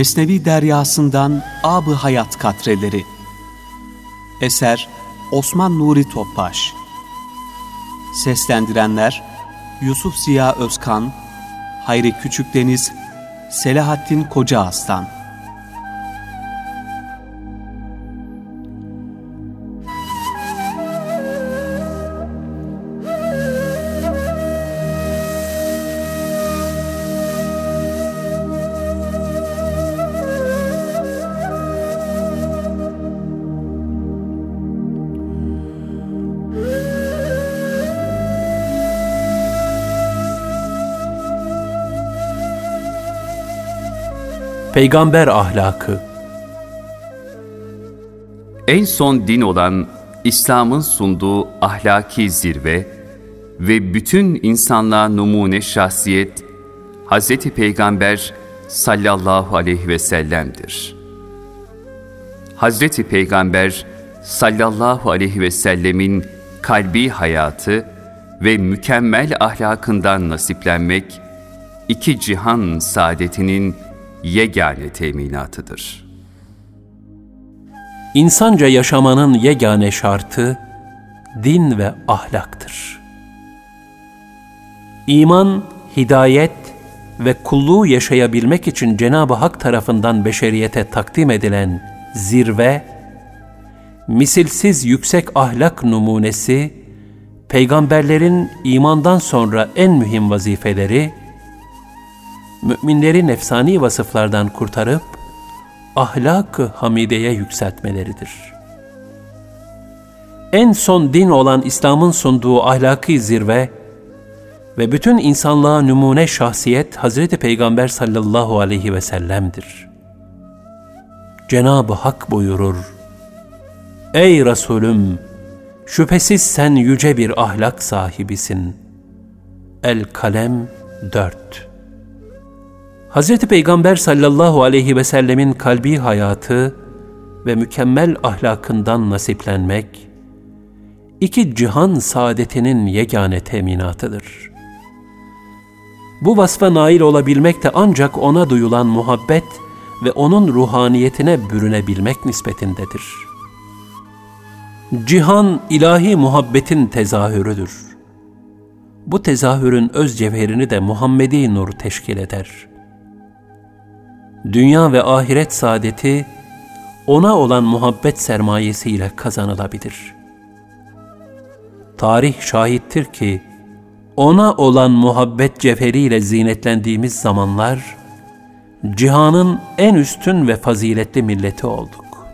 Mesnevi Deryasından Ab-ı Hayat Katreleri. Eser Osman Nuri Topbaş. Seslendirenler Yusuf Ziya Özkan Hayri Küçükdeniz Selahattin Koca Aslan Peygamber ahlakı En son din olan İslam'ın sunduğu ahlaki zirve ve bütün insanlığa numune şahsiyet Hz. Peygamber sallallahu aleyhi ve sellem'dir. Hz. Peygamber sallallahu aleyhi ve sellemin kalbi hayatı ve mükemmel ahlakından nasiplenmek, iki cihan saadetinin yegane teminatıdır. İnsanca yaşamanın yegane şartı din ve ahlaktır. İman, hidayet ve kulluğu yaşayabilmek için Cenab-ı Hak tarafından beşeriyete takdim edilen zirve, misilsiz yüksek ahlak numunesi, peygamberlerin imandan sonra en mühim vazifeleri, müminleri nefsani vasıflardan kurtarıp ahlak-ı hamideye yükseltmeleridir. En son din olan İslam'ın sunduğu ahlaki zirve ve bütün insanlığa numune şahsiyet Hazreti Peygamber sallallahu aleyhi ve sellem'dir. Cenab-ı Hak buyurur, Ey Resulüm! Şüphesiz sen yüce bir ahlak sahibisin. El-Kalem 4 Hz. Peygamber sallallahu aleyhi ve sellemin kalbi hayatı ve mükemmel ahlakından nasiplenmek, iki cihan saadetinin yegane teminatıdır. Bu vasfa nail olabilmek de ancak ona duyulan muhabbet ve onun ruhaniyetine bürünebilmek nispetindedir. Cihan ilahi muhabbetin tezahürüdür. Bu tezahürün öz cevherini de Muhammedi nur teşkil eder.'' Dünya ve ahiret saadeti ona olan muhabbet sermayesiyle kazanılabilir. Tarih şahittir ki ona olan muhabbet cevheriyle zinetlendiğimiz zamanlar cihanın en üstün ve faziletli milleti olduk.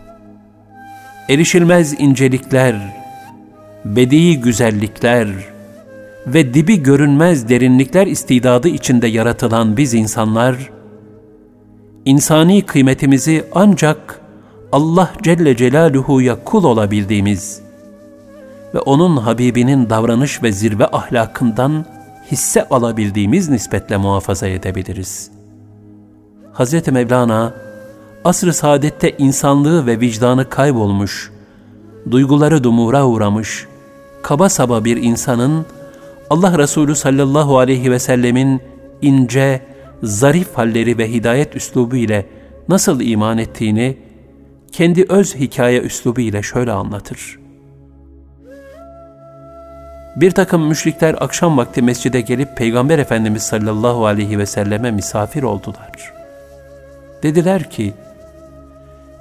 Erişilmez incelikler, bedi güzellikler ve dibi görünmez derinlikler istidadı içinde yaratılan biz insanlar, insani kıymetimizi ancak Allah Celle Celaluhu'ya kul olabildiğimiz ve O'nun Habibinin davranış ve zirve ahlakından hisse alabildiğimiz nispetle muhafaza edebiliriz. Hz. Mevlana, asr-ı saadette insanlığı ve vicdanı kaybolmuş, duyguları dumura uğramış, kaba saba bir insanın Allah Resulü sallallahu aleyhi ve sellemin ince, zarif halleri ve hidayet üslubu ile nasıl iman ettiğini kendi öz hikaye üslubu ile şöyle anlatır. Bir takım müşrikler akşam vakti mescide gelip Peygamber Efendimiz sallallahu aleyhi ve selleme misafir oldular. Dediler ki,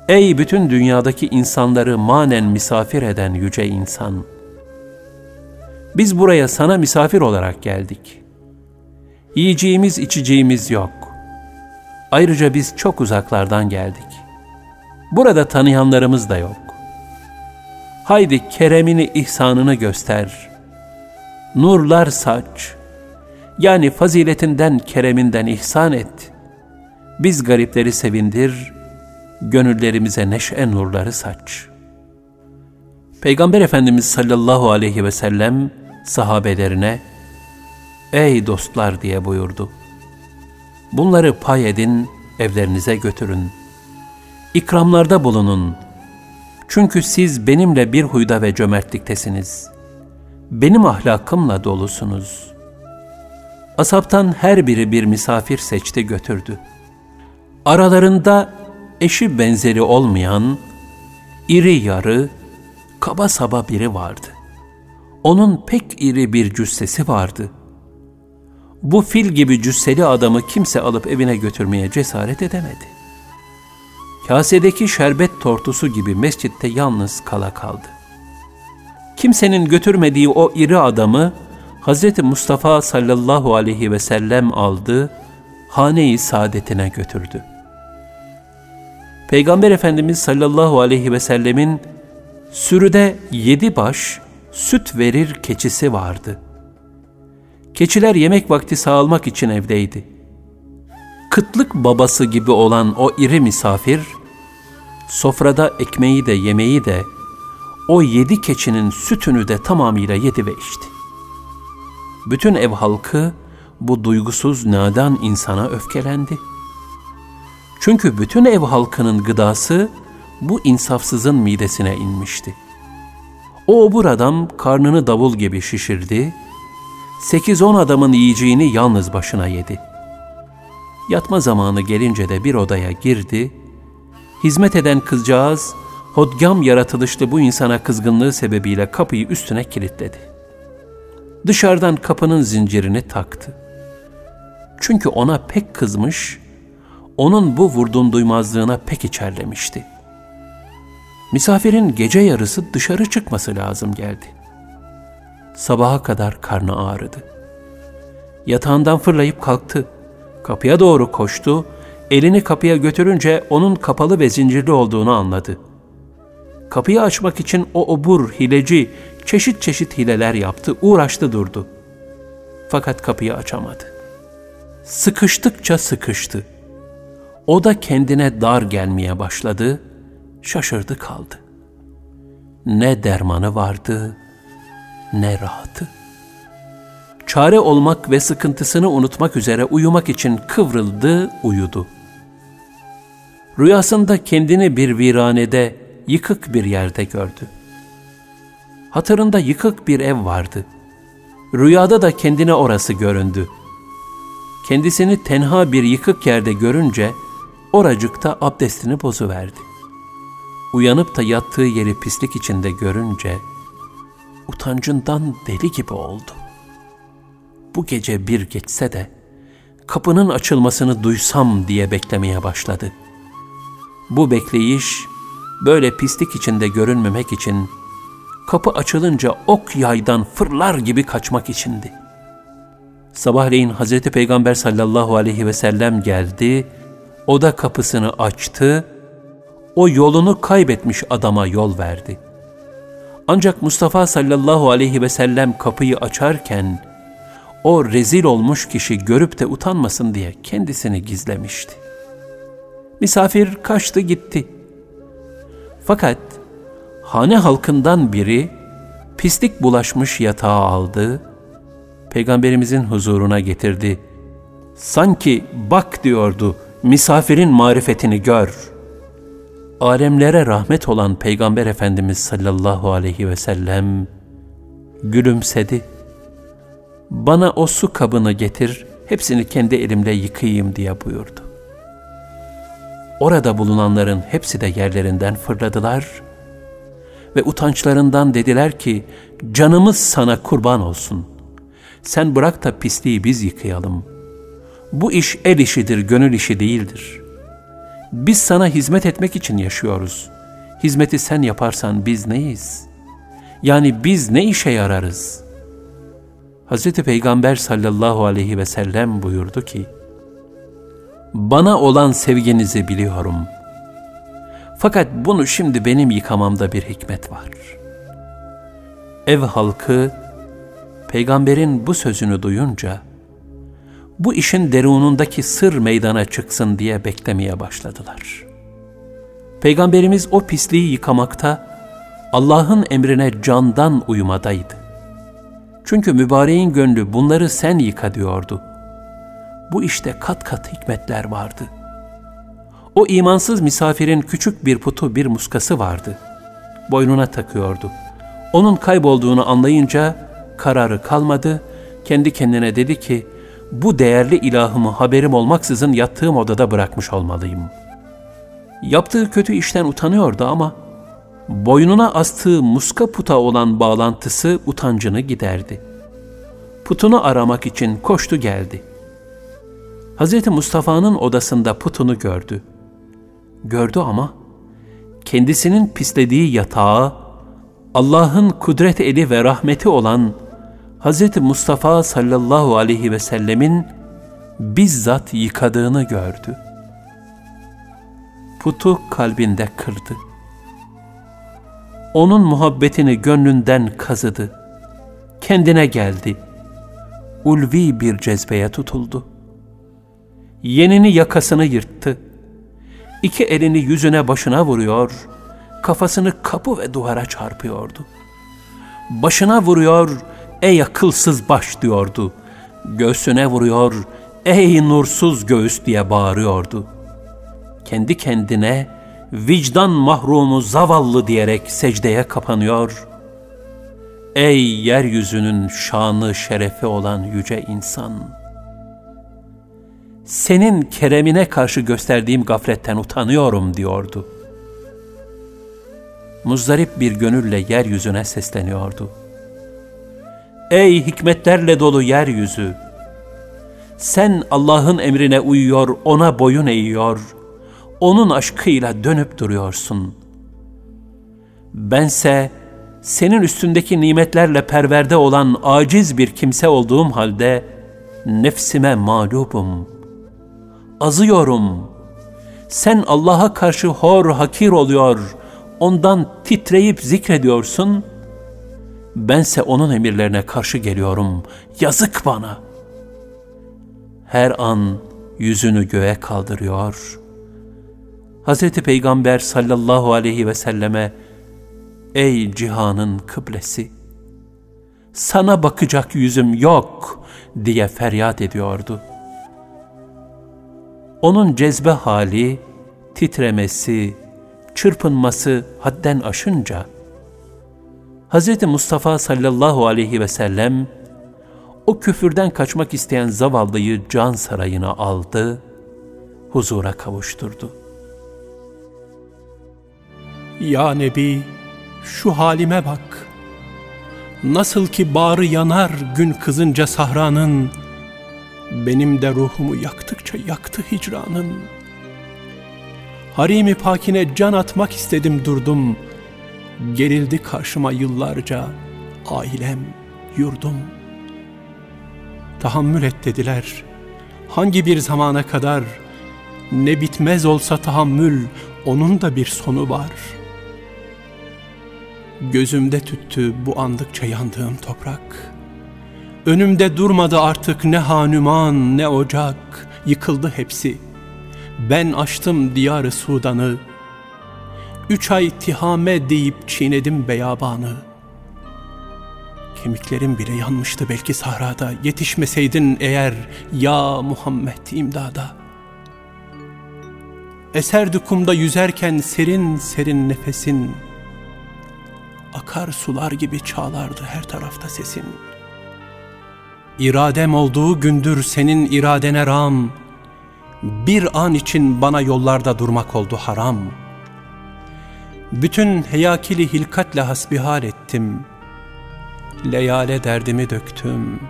Ey bütün dünyadaki insanları manen misafir eden yüce insan! Biz buraya sana misafir olarak geldik. Yiyeceğimiz içeceğimiz yok. Ayrıca biz çok uzaklardan geldik. Burada tanıyanlarımız da yok. Haydi keremini, ihsanını göster. Nurlar saç. Yani faziletinden, kereminden ihsan et. Biz garipleri sevindir, gönüllerimize neşe nurları saç. Peygamber Efendimiz sallallahu aleyhi ve sellem sahabelerine, Ey dostlar diye buyurdu. Bunları pay edin, evlerinize götürün. İkramlarda bulunun. Çünkü siz benimle bir huyda ve cömertliktesiniz. Benim ahlakımla dolusunuz. Asaptan her biri bir misafir seçti götürdü. aralarında eşi benzeri olmayan, iri yarı, kaba saba biri vardı. Onun pek iri bir cüssesi vardı. Bu fil gibi cüsseli adamı kimse alıp evine götürmeye cesaret edemedi. Kasedeki şerbet tortusu gibi mescitte yalnız kala kaldı. Kimsenin götürmediği o iri adamı Hz. Mustafa sallallahu aleyhi ve sellem aldı, hane-i saadetine götürdü. Peygamber Efendimiz sallallahu aleyhi ve sellemin sürüde yedi baş süt verir keçisi vardı. Keçiler yemek vakti sağalmak için evdeydi. Kıtlık babası gibi olan o iri misafir, sofrada ekmeği de yemeği de, o yedi keçinin sütünü de tamamıyla yedi ve içti. Bütün ev halkı bu duygusuz nadan insana öfkelendi. Çünkü bütün ev halkının gıdası bu insafsızın midesine inmişti. O obur adam karnını davul gibi şişirdi, sekiz on adamın yiyeceğini yalnız başına yedi. Yatma zamanı gelince de bir odaya girdi, hizmet eden kızcağız, hodgam yaratılışlı bu insana kızgınlığı sebebiyle kapıyı üstüne kilitledi. Dışarıdan kapının zincirini taktı. Çünkü ona pek kızmış, onun bu vurdum duymazlığına pek içerlemişti. Misafirin gece yarısı dışarı çıkması lazım geldi. Sabaha kadar karnı ağrıdı. Yatağından fırlayıp kalktı. Kapıya doğru koştu. Elini kapıya götürünce onun kapalı ve zincirli olduğunu anladı. Kapıyı açmak için o obur, hileci, çeşit çeşit hileler yaptı, uğraştı durdu. Fakat kapıyı açamadı. Sıkıştıkça sıkıştı. O da kendine dar gelmeye başladı, şaşırdı kaldı. Ne dermanı vardı, ne rahatı. Çare olmak ve sıkıntısını unutmak üzere uyumak için kıvrıldı, uyudu. Rüyasında kendini bir viranede, yıkık bir yerde gördü. Hatırında yıkık bir ev vardı. Rüyada da kendine orası göründü. Kendisini tenha bir yıkık yerde görünce oracıkta abdestini bozuverdi. Uyanıp da yattığı yeri pislik içinde görünce utancından deli gibi oldu. Bu gece bir geçse de kapının açılmasını duysam diye beklemeye başladı. Bu bekleyiş böyle pislik içinde görünmemek için kapı açılınca ok yaydan fırlar gibi kaçmak içindi. Sabahleyin Hazreti Peygamber sallallahu aleyhi ve sellem geldi, oda kapısını açtı, o yolunu kaybetmiş adama yol verdi. Ancak Mustafa sallallahu aleyhi ve sellem kapıyı açarken, o rezil olmuş kişi görüp de utanmasın diye kendisini gizlemişti. Misafir kaçtı gitti. Fakat hane halkından biri pislik bulaşmış yatağı aldı, Peygamberimizin huzuruna getirdi. Sanki bak diyordu, misafirin marifetini gör. Alemlere rahmet olan Peygamber Efendimiz sallallahu aleyhi ve sellem gülümsedi. Bana o su kabını getir, hepsini kendi elimle yıkayayım diye buyurdu. Orada bulunanların hepsi de yerlerinden fırladılar ve utançlarından dediler ki, canımız sana kurban olsun. Sen bırak da pisliği biz yıkayalım. Bu iş el işidir, gönül işi değildir. Biz sana hizmet etmek için yaşıyoruz. Hizmeti sen yaparsan biz neyiz? Yani biz ne işe yararız? Hz. Peygamber sallallahu aleyhi ve sellem buyurdu ki, bana olan sevginizi biliyorum. Fakat bunu şimdi benim yıkamamda bir hikmet var. Ev halkı peygamberin bu sözünü duyunca bu işin derunundaki sır meydana çıksın diye beklemeye başladılar. Peygamberimiz o pisliği yıkamakta Allah'ın emrine candan uyumadaydı. Çünkü mübareğin gönlü bunları sen yıka diyordu bu işte kat kat hikmetler vardı. O imansız misafirin küçük bir putu bir muskası vardı. Boynuna takıyordu. Onun kaybolduğunu anlayınca kararı kalmadı. Kendi kendine dedi ki, bu değerli ilahımı haberim olmaksızın yattığım odada bırakmış olmalıyım. Yaptığı kötü işten utanıyordu ama boynuna astığı muska puta olan bağlantısı utancını giderdi. Putunu aramak için koştu geldi. Hz. Mustafa'nın odasında putunu gördü. Gördü ama kendisinin pislediği yatağı Allah'ın kudret eli ve rahmeti olan Hz. Mustafa sallallahu aleyhi ve sellemin bizzat yıkadığını gördü. Putu kalbinde kırdı. Onun muhabbetini gönlünden kazıdı. Kendine geldi. Ulvi bir cezbeye tutuldu. Yenini yakasını yırttı. İki elini yüzüne başına vuruyor, kafasını kapı ve duvara çarpıyordu. Başına vuruyor, ey akılsız baş diyordu. Göğsüne vuruyor, ey nursuz göğüs diye bağırıyordu. Kendi kendine vicdan mahrumu zavallı diyerek secdeye kapanıyor. Ey yeryüzünün şanı şerefi olan yüce insan! Senin keremine karşı gösterdiğim gafletten utanıyorum diyordu. Muzdarip bir gönülle yeryüzüne sesleniyordu.'' Ey hikmetlerle dolu yeryüzü! Sen Allah'ın emrine uyuyor, ona boyun eğiyor, onun aşkıyla dönüp duruyorsun. Bense senin üstündeki nimetlerle perverde olan aciz bir kimse olduğum halde nefsime mağlubum. Azıyorum. Sen Allah'a karşı hor hakir oluyor, ondan titreyip zikrediyorsun.'' Bense onun emirlerine karşı geliyorum. Yazık bana. Her an yüzünü göğe kaldırıyor. Hz. Peygamber sallallahu aleyhi ve selleme Ey cihanın kıblesi! Sana bakacak yüzüm yok diye feryat ediyordu. Onun cezbe hali, titremesi, çırpınması hadden aşınca, Hz. Mustafa sallallahu aleyhi ve sellem o küfürden kaçmak isteyen zavallıyı can sarayına aldı, huzura kavuşturdu. Ya Nebi, şu halime bak. Nasıl ki bağrı yanar gün kızınca sahranın, benim de ruhumu yaktıkça yaktı hicranın. Harimi pakine can atmak istedim durdum.'' Gerildi karşıma yıllarca ailem, yurdum. Tahammül et dediler. Hangi bir zamana kadar ne bitmez olsa tahammül onun da bir sonu var. Gözümde tüttü bu andıkça yandığım toprak. Önümde durmadı artık ne hanüman ne ocak, yıkıldı hepsi. Ben açtım diyarı Sudan'ı, Üç ay tihame deyip çiğnedim beyabanı. Kemiklerim bile yanmıştı belki sahrada. Yetişmeseydin eğer ya Muhammed imdada. Eserdi kumda yüzerken serin serin nefesin. Akar sular gibi çağlardı her tarafta sesin. İradem olduğu gündür senin iradene ram. Bir an için bana yollarda durmak oldu haram.'' Bütün heyakili hilkatle hasbihal ettim. Leyale derdimi döktüm.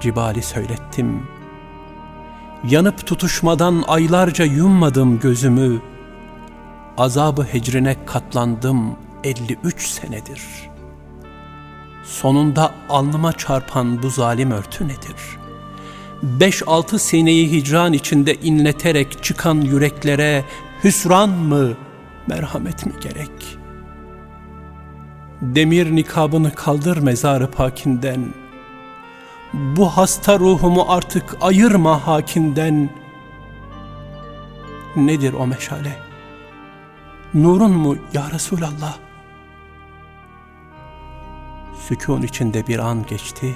Cibali söylettim. Yanıp tutuşmadan aylarca yummadım gözümü. Azabı hecrine katlandım 53 senedir. Sonunda alnıma çarpan bu zalim örtü nedir? Beş altı seneyi hicran içinde inleterek çıkan yüreklere hüsran mı, merhamet mi gerek? Demir nikabını kaldır mezarı pakinden. Bu hasta ruhumu artık ayırma hakinden. Nedir o meşale? Nurun mu ya Resulallah? Sükun içinde bir an geçti.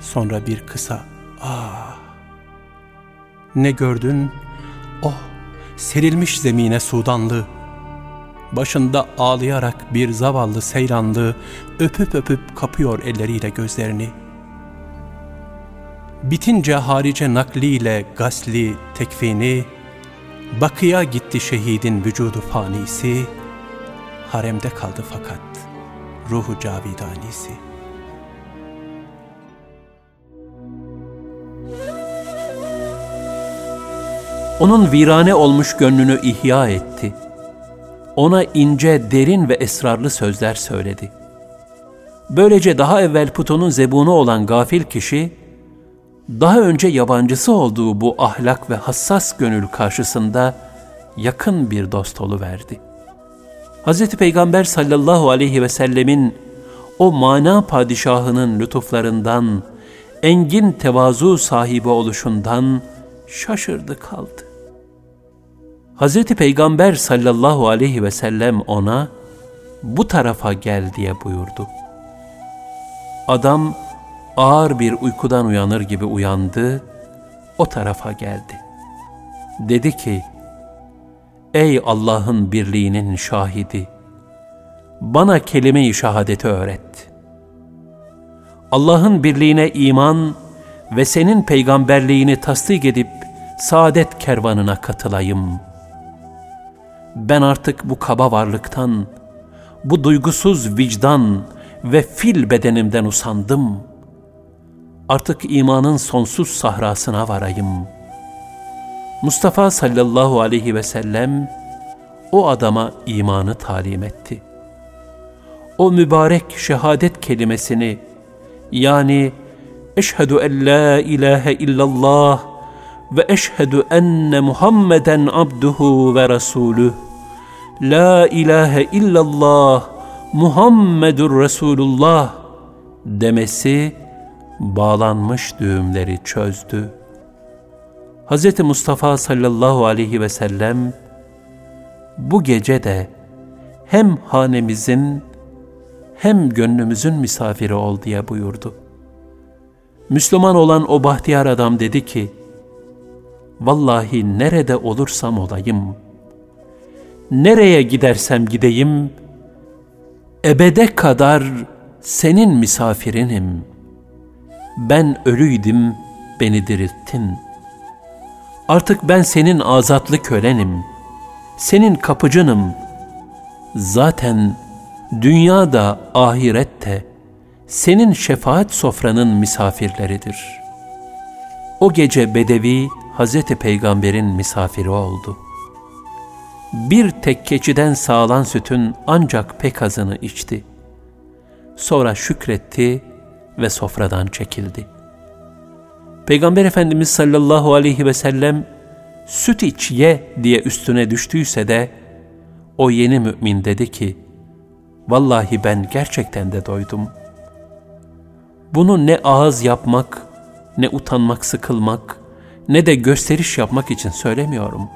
Sonra bir kısa ah. Ne gördün? Oh serilmiş zemine Sudanlı, başında ağlayarak bir zavallı seyranlı öpüp öpüp kapıyor elleriyle gözlerini. Bitince harice nakliyle gasli, tekfini, Bakıya gitti şehidin vücudu fanisi, Haremde kaldı fakat ruhu cavidanisi. Onun virane olmuş gönlünü ihya etti. Ona ince, derin ve esrarlı sözler söyledi. Böylece daha evvel putonun zebunu olan gafil kişi, daha önce yabancısı olduğu bu ahlak ve hassas gönül karşısında yakın bir dost verdi. Hz. Peygamber sallallahu aleyhi ve sellemin o mana padişahının lütuflarından, engin tevazu sahibi oluşundan şaşırdı kaldı. Hz. Peygamber sallallahu aleyhi ve sellem ona bu tarafa gel diye buyurdu. Adam ağır bir uykudan uyanır gibi uyandı, o tarafa geldi. Dedi ki, Ey Allah'ın birliğinin şahidi! Bana kelime-i şehadeti öğret. Allah'ın birliğine iman ve senin peygamberliğini tasdik edip saadet kervanına katılayım. Ben artık bu kaba varlıktan, bu duygusuz vicdan ve fil bedenimden usandım. Artık imanın sonsuz sahrasına varayım. Mustafa sallallahu aleyhi ve sellem o adama imanı talim etti. O mübarek şehadet kelimesini yani eşhedü en la ilahe illallah ve eşhedü enne Muhammeden abduhu ve rasulüh. La ilahe illallah Muhammedur Resulullah demesi bağlanmış düğümleri çözdü. Hz. Mustafa sallallahu aleyhi ve sellem bu gece de hem hanemizin hem gönlümüzün misafiri ol diye buyurdu. Müslüman olan o bahtiyar adam dedi ki, Vallahi nerede olursam olayım, nereye gidersem gideyim, ebede kadar senin misafirinim. Ben ölüydüm, beni dirilttin. Artık ben senin azatlı kölenim, senin kapıcınım. Zaten dünyada, ahirette senin şefaat sofranın misafirleridir. O gece Bedevi Hazreti Peygamber'in misafiri oldu. Bir tek keçiden sağlan sütün ancak pek azını içti. Sonra şükretti ve sofradan çekildi. Peygamber Efendimiz sallallahu aleyhi ve sellem süt iç ye diye üstüne düştüyse de o yeni mümin dedi ki vallahi ben gerçekten de doydum. Bunu ne ağız yapmak, ne utanmak sıkılmak, ne de gösteriş yapmak için söylemiyorum.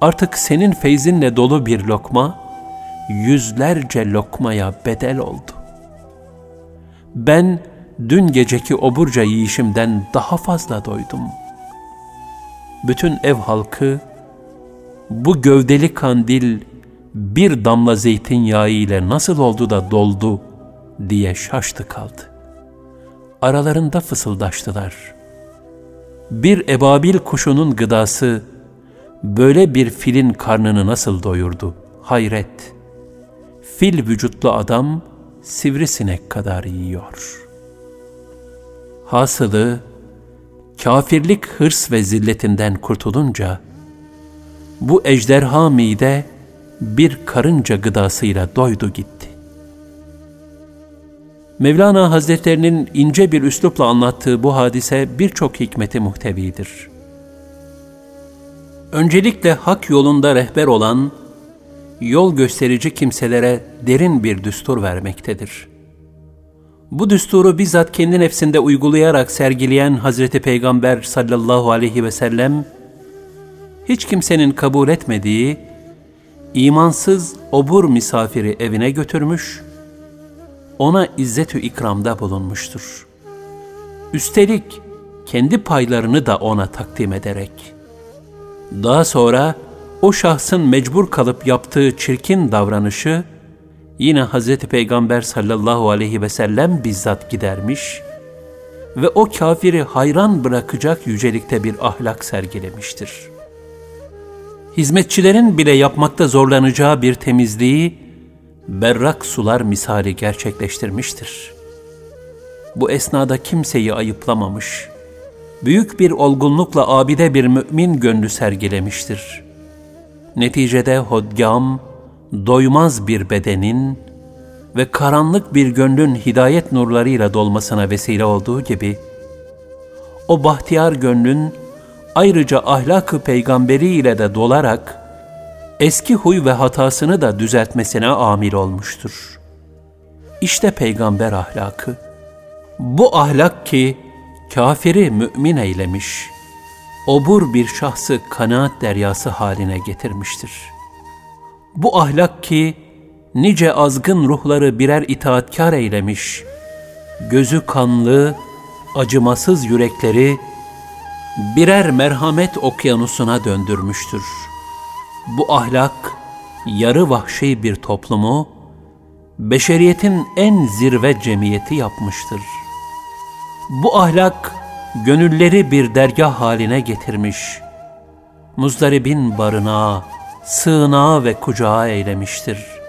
Artık senin feyzinle dolu bir lokma, yüzlerce lokmaya bedel oldu. Ben dün geceki oburca yiyişimden daha fazla doydum. Bütün ev halkı, bu gövdeli kandil bir damla zeytinyağı ile nasıl oldu da doldu diye şaştı kaldı. Aralarında fısıldaştılar.'' Bir ebabil kuşunun gıdası böyle bir filin karnını nasıl doyurdu? Hayret! Fil vücutlu adam sivrisinek kadar yiyor. Hasılı, kafirlik hırs ve zilletinden kurtulunca, bu ejderha mide bir karınca gıdasıyla doydu gitti. Mevlana Hazretlerinin ince bir üslupla anlattığı bu hadise birçok hikmeti muhtevidir. Öncelikle hak yolunda rehber olan, yol gösterici kimselere derin bir düstur vermektedir. Bu düsturu bizzat kendi nefsinde uygulayarak sergileyen Hazreti Peygamber sallallahu aleyhi ve sellem, hiç kimsenin kabul etmediği, imansız obur misafiri evine götürmüş ona izzetü ikramda bulunmuştur. Üstelik kendi paylarını da ona takdim ederek. Daha sonra o şahsın mecbur kalıp yaptığı çirkin davranışı yine Hz. Peygamber sallallahu aleyhi ve sellem bizzat gidermiş ve o kafiri hayran bırakacak yücelikte bir ahlak sergilemiştir. Hizmetçilerin bile yapmakta zorlanacağı bir temizliği berrak sular misali gerçekleştirmiştir. Bu esnada kimseyi ayıplamamış, büyük bir olgunlukla abide bir mümin gönlü sergilemiştir. Neticede hodgam, doymaz bir bedenin ve karanlık bir gönlün hidayet nurlarıyla dolmasına vesile olduğu gibi, o bahtiyar gönlün ayrıca ahlakı peygamberi ile de dolarak, eski huy ve hatasını da düzeltmesine amil olmuştur. İşte peygamber ahlakı. Bu ahlak ki, kafiri mümin eylemiş, obur bir şahsı kanaat deryası haline getirmiştir. Bu ahlak ki, nice azgın ruhları birer itaatkar eylemiş, gözü kanlı, acımasız yürekleri birer merhamet okyanusuna döndürmüştür. Bu ahlak, yarı vahşi bir toplumu, beşeriyetin en zirve cemiyeti yapmıştır. Bu ahlak, gönülleri bir dergah haline getirmiş, muzdaribin barınağı, sığınağı ve kucağı eylemiştir.''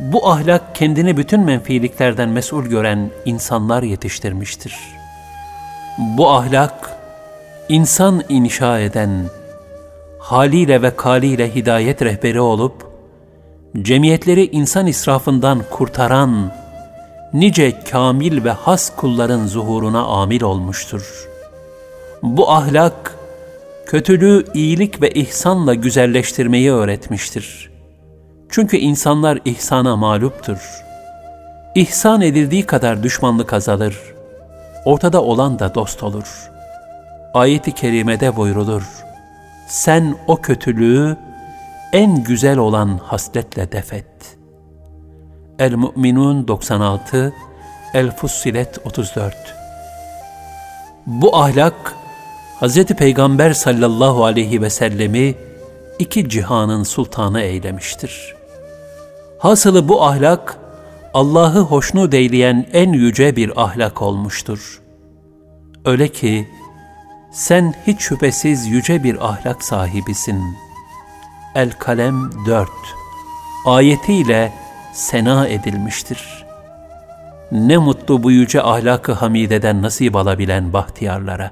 bu ahlak kendini bütün menfiliklerden mesul gören insanlar yetiştirmiştir. Bu ahlak, insan inşa eden, haliyle ve kaliyle hidayet rehberi olup, cemiyetleri insan israfından kurtaran, nice kamil ve has kulların zuhuruna amil olmuştur. Bu ahlak, kötülüğü iyilik ve ihsanla güzelleştirmeyi öğretmiştir.'' Çünkü insanlar ihsana mağluptur. İhsan edildiği kadar düşmanlık azalır. Ortada olan da dost olur. Ayet-i kerimede buyrulur. Sen o kötülüğü en güzel olan hasletle defet. El-Mu'minun 96, El-Fussilet 34 Bu ahlak, Hz. Peygamber sallallahu aleyhi ve sellemi iki cihanın sultanı eylemiştir.'' Hasılı bu ahlak, Allah'ı hoşnut eyleyen en yüce bir ahlak olmuştur. Öyle ki, sen hiç şüphesiz yüce bir ahlak sahibisin. El-Kalem 4 ayetiyle sena edilmiştir. Ne mutlu bu yüce ahlakı hamideden nasip alabilen bahtiyarlara.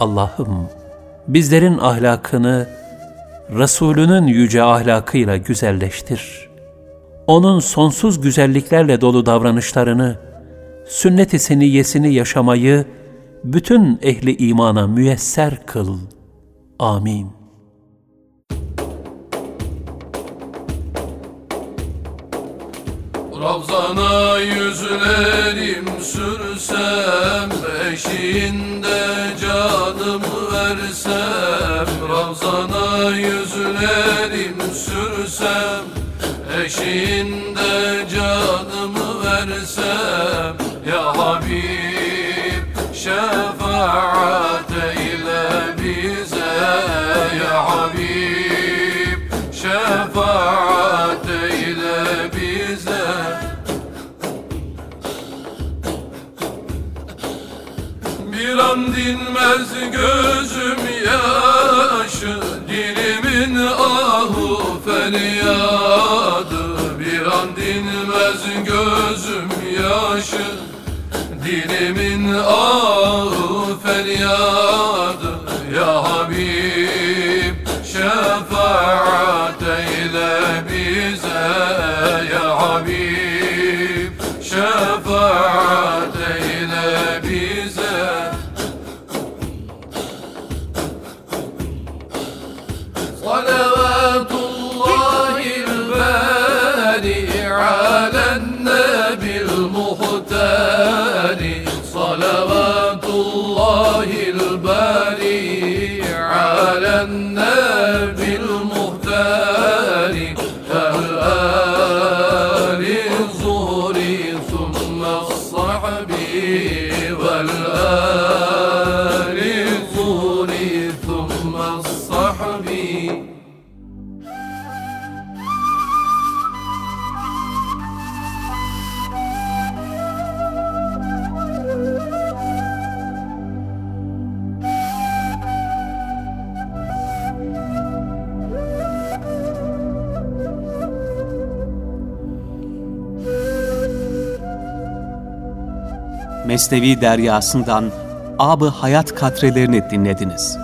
Allah'ım, bizlerin ahlakını Resulünün yüce ahlakıyla güzelleştir.'' onun sonsuz güzelliklerle dolu davranışlarını, sünnet-i seniyyesini yaşamayı bütün ehli imana müyesser kıl. Amin. Ravzana yüzlerim sürsem Eşiğinde canımı versem Ravzana yüzlerim sürsem Eşinde canımı versem Ya Habib şefaat eyle bize Ya Habib. Şefaat eyle bize. Bir an dinmez gözüm yaşı Dilimin ahu feryadı Bir an dinmez gözüm yaşı Dilimin ahu feryadı Ya Habib şefaat eyle bize Ya Habib şefaat Mesnevi deryasından Ab-ı Hayat katrelerini dinlediniz.